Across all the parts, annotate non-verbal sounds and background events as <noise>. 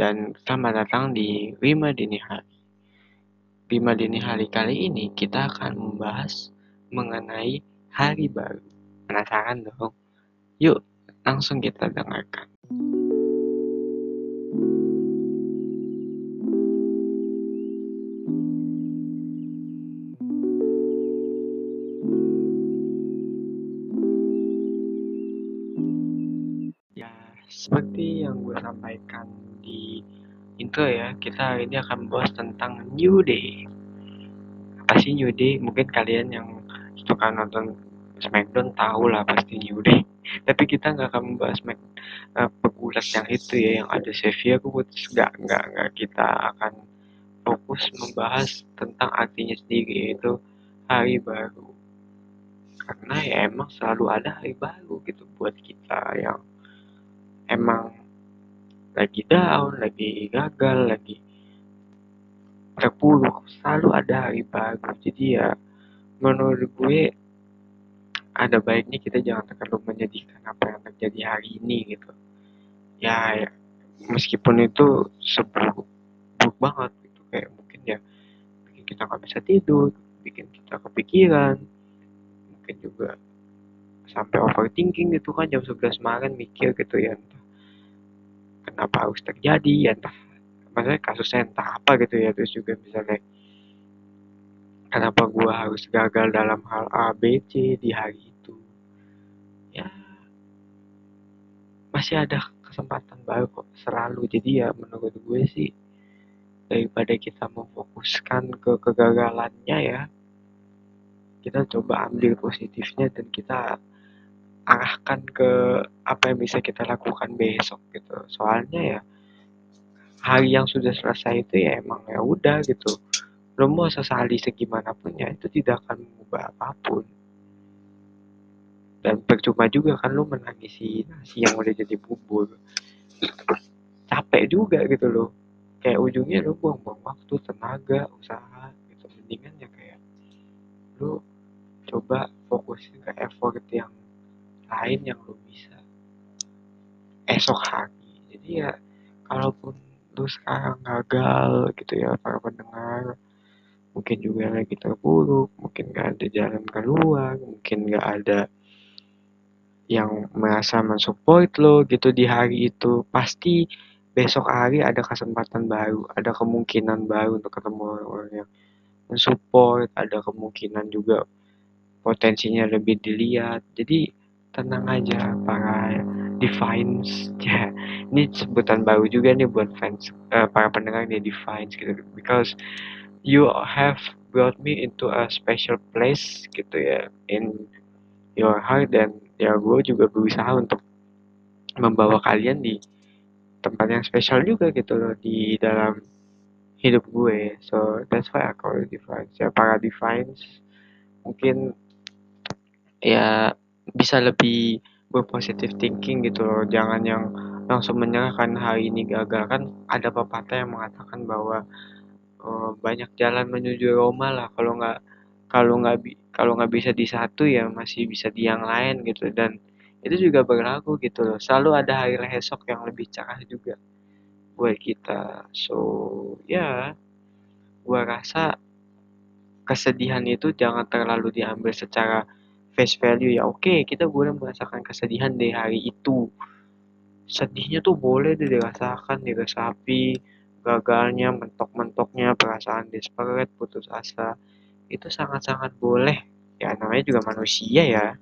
dan selamat datang di Rima Dini Hari. Rima Dini Hari kali ini kita akan membahas mengenai hari baru. Penasaran dong? Yuk, langsung kita dengarkan. Ya, seperti yang gue sampaikan di intro ya, kita hari ini akan membahas tentang New Day. Apa sih New Day? Mungkin kalian yang suka nonton Smackdown tahu lah pasti New Day. <laughs> Tapi kita nggak akan membahas Smack, uh, pegulat yang itu ya, yang ada Xavier Woods. Nggak, nggak, nggak. Kita akan fokus membahas tentang artinya sendiri, yaitu hari baru. Karena ya emang selalu ada hari baru gitu buat kita yang emang lagi down, lagi gagal, lagi terpuruk, selalu ada hari baru. Jadi ya menurut gue ada baiknya kita jangan terlalu menyedihkan apa yang terjadi hari ini gitu. Ya, ya meskipun itu seburuk buruk banget gitu kayak mungkin ya bikin kita nggak bisa tidur, bikin kita kepikiran, mungkin juga sampai overthinking gitu kan jam 11 malam mikir gitu ya entah kenapa harus terjadi ya entah maksudnya kasusnya entah apa gitu ya terus juga misalnya kenapa gua harus gagal dalam hal A B C di hari itu. Ya masih ada kesempatan baru kok selalu. Jadi ya menurut gue sih daripada kita memfokuskan ke kegagalannya ya kita coba ambil positifnya dan kita arahkan ke apa yang bisa kita lakukan besok gitu. Soalnya ya hari yang sudah selesai itu ya emang ya udah gitu. Lo mau sesali segimanapun ya itu tidak akan mengubah apa pun. Dan percuma juga kan lo menangisi nasi yang udah jadi bubur. Capek juga gitu loh. Kayak ujungnya lo buang-buang waktu tenaga usaha gitu. Mendingan ya kayak lo coba fokusin ke effort yang lain yang lo bisa? Esok hari. Jadi ya kalaupun lo sekarang gagal gitu ya para pendengar mungkin juga lagi terpuruk mungkin gak ada jalan keluar mungkin gak ada yang merasa mensupport lo gitu di hari itu pasti besok hari ada kesempatan baru ada kemungkinan baru untuk ketemu orang yang mensupport ada kemungkinan juga potensinya lebih dilihat. Jadi tenang aja para defines <laughs> ya ini sebutan baru juga nih buat fans uh, para pendengar nih defines gitu. Because you have brought me into a special place gitu ya in your heart. Dan ya gue juga berusaha untuk membawa kalian di tempat yang spesial juga gitu loh di dalam hidup gue. So that's why I call it defines ya para defines mungkin ya bisa lebih berpositif thinking gitu loh. Jangan yang langsung menyerahkan hari ini gagal. Kan ada pepatah yang mengatakan bahwa uh, banyak jalan menuju Roma lah. Kalau nggak kalau nggak kalau nggak bisa di satu ya masih bisa di yang lain gitu. Dan itu juga berlaku gitu loh. Selalu ada hari esok yang lebih cerah juga buat kita. So ya yeah, gua rasa kesedihan itu jangan terlalu diambil secara face value ya. Oke okay, kita boleh merasakan kesedihan di hari itu. Sedihnya tuh boleh deh dirasakan diresapi gagalnya mentok-mentoknya perasaan desperate putus asa. Itu sangat-sangat boleh. Ya namanya juga manusia ya.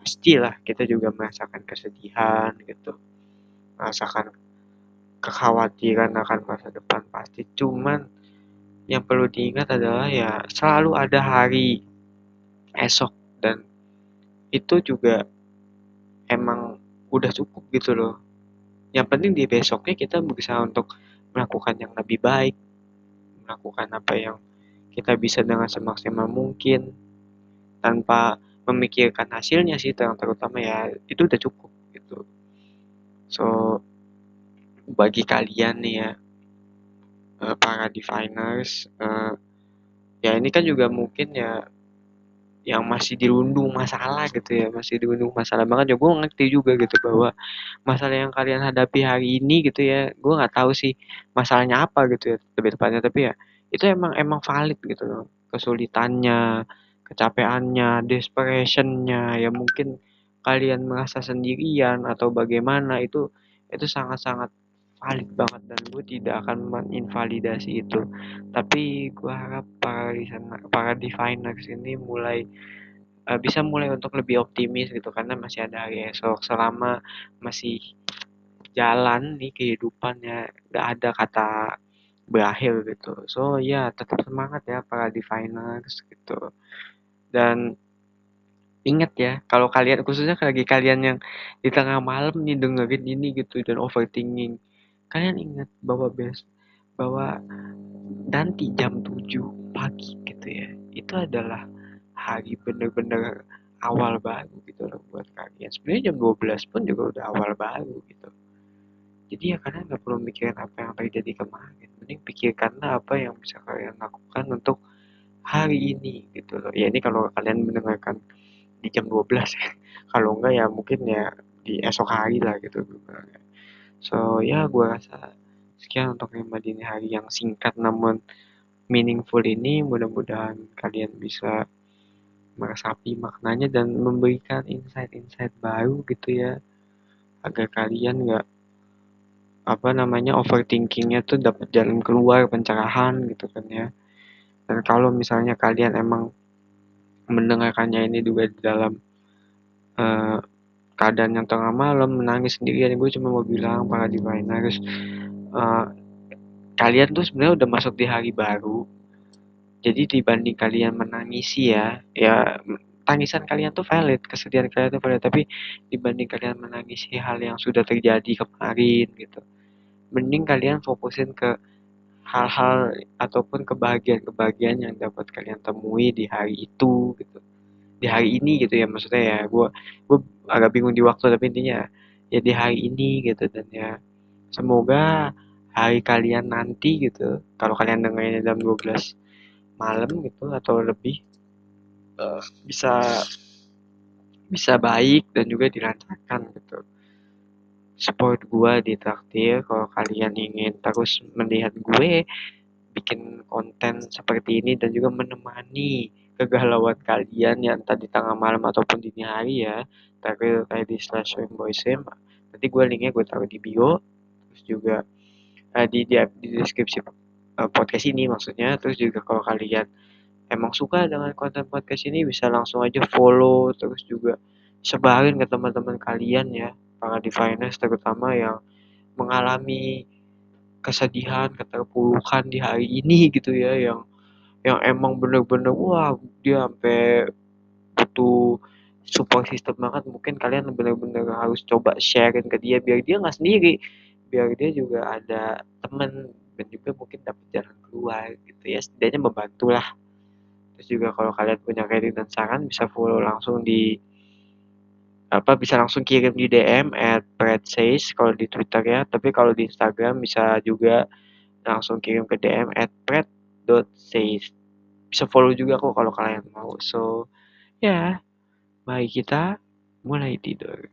Pastilah kita juga merasakan kesedihan gitu. Merasakan kekhawatiran akan masa depan pasti. Cuman yang perlu diingat adalah ya selalu ada hari esok dan itu juga emang udah cukup gitu loh. Yang penting di besoknya kita berusaha untuk melakukan yang lebih baik melakukan apa yang kita bisa dengan semaksimal mungkin tanpa memikirkan hasilnya sih yang terutama ya itu udah cukup gitu. So bagi kalian nih ya uh, para diviners uh, ya ini kan juga mungkin ya yang masih dirundung masalah gitu ya masih dirundung masalah banget. Ya gue ngerti juga gitu bahwa masalah yang kalian hadapi hari ini gitu ya gue nggak tahu sih masalahnya apa gitu ya lebih tepatnya. Tapi ya itu emang emang valid gitu loh. Kesulitannya kecapeannya desperationnya ya mungkin kalian merasa sendirian atau bagaimana itu itu sangat-sangat valid banget dan gue tidak akan menginvalidasi itu. Tapi gue harap para para diviners ini mulai uh, bisa mulai untuk lebih optimis gitu karena masih ada hari esok. Selama masih jalan nih kehidupannya gak ada kata berakhir gitu. So ya tetap semangat ya para diviners gitu. Dan ingat ya kalau kalian khususnya lagi kalian yang di tengah malam nih dengerin ini gitu dan overthinking kalian ingat bahwa bes bahwa nanti jam 7 pagi gitu ya itu adalah hari bener-bener awal baru gitu loh buat kalian. Sebenarnya jam 12 pun juga udah awal baru gitu. Jadi ya kalian nggak perlu mikirin apa yang terjadi kemarin. Mending pikirkanlah apa yang bisa kalian lakukan untuk hari ini gitu loh. Ya ini kalau kalian mendengarkan di jam 12 <laughs> ya. Kalau enggak ya mungkin ya di esok hari lah gitu So ya gue rasa sekian untuk lima dini hari yang singkat namun meaningful ini. Mudah-mudahan kalian bisa meresapi maknanya dan memberikan insight-insight baru gitu ya. Agar kalian nggak apa namanya overthinkingnya tuh dapat jalan keluar pencerahan gitu kan ya. Dan kalau misalnya kalian emang mendengarkannya ini juga di dalam uh, keadaan yang tengah malam menangis sendirian. Gue cuma mau bilang para diviners uh, kalian tuh sebenarnya udah masuk di hari baru. Jadi dibanding kalian menangisi ya ya tangisan kalian tuh valid kesedihan kalian tuh valid. Tapi dibanding kalian menangisi hal yang sudah terjadi kemarin gitu mending kalian fokusin ke hal-hal ataupun kebahagiaan-kebahagiaan yang dapat kalian temui di hari itu gitu di hari ini gitu ya maksudnya ya gue gue agak bingung di waktu tapi intinya ya di hari ini gitu dan ya semoga hari kalian nanti gitu kalau kalian dengarnya jam 12 malam gitu atau lebih uh, bisa bisa baik dan juga dilancarkan gitu. Support gue di traktir kalau kalian ingin terus melihat gue bikin konten seperti ini dan juga menemani kegalauan kalian yang tadi tengah malam ataupun dini hari ya. Taruh ID slash rainbowsim nanti gue linknya gue taruh di bio terus juga uh, di, di di deskripsi uh, podcast ini maksudnya. Terus juga kalau kalian emang suka dengan konten podcast ini bisa langsung aja follow terus juga sebarin ke teman-teman kalian ya. Para diviners terutama yang mengalami kesedihan keterpurukan di hari ini gitu ya yang yang emang bener-bener wah dia sampai butuh support system banget. Mungkin kalian bener-bener harus coba sharein ke dia biar dia nggak sendiri. Biar dia juga ada temen dan juga mungkin dapat jalan keluar gitu ya. Setidaknya membantu lah. Terus juga kalau kalian punya kritik dan saran bisa follow langsung di apa bisa langsung kirim di DM at says kalau di Twitter ya. Tapi kalau di Instagram bisa juga langsung kirim ke DM at says bisa follow juga kok kalau kalian mau. So ya. Mari kita mulai tidur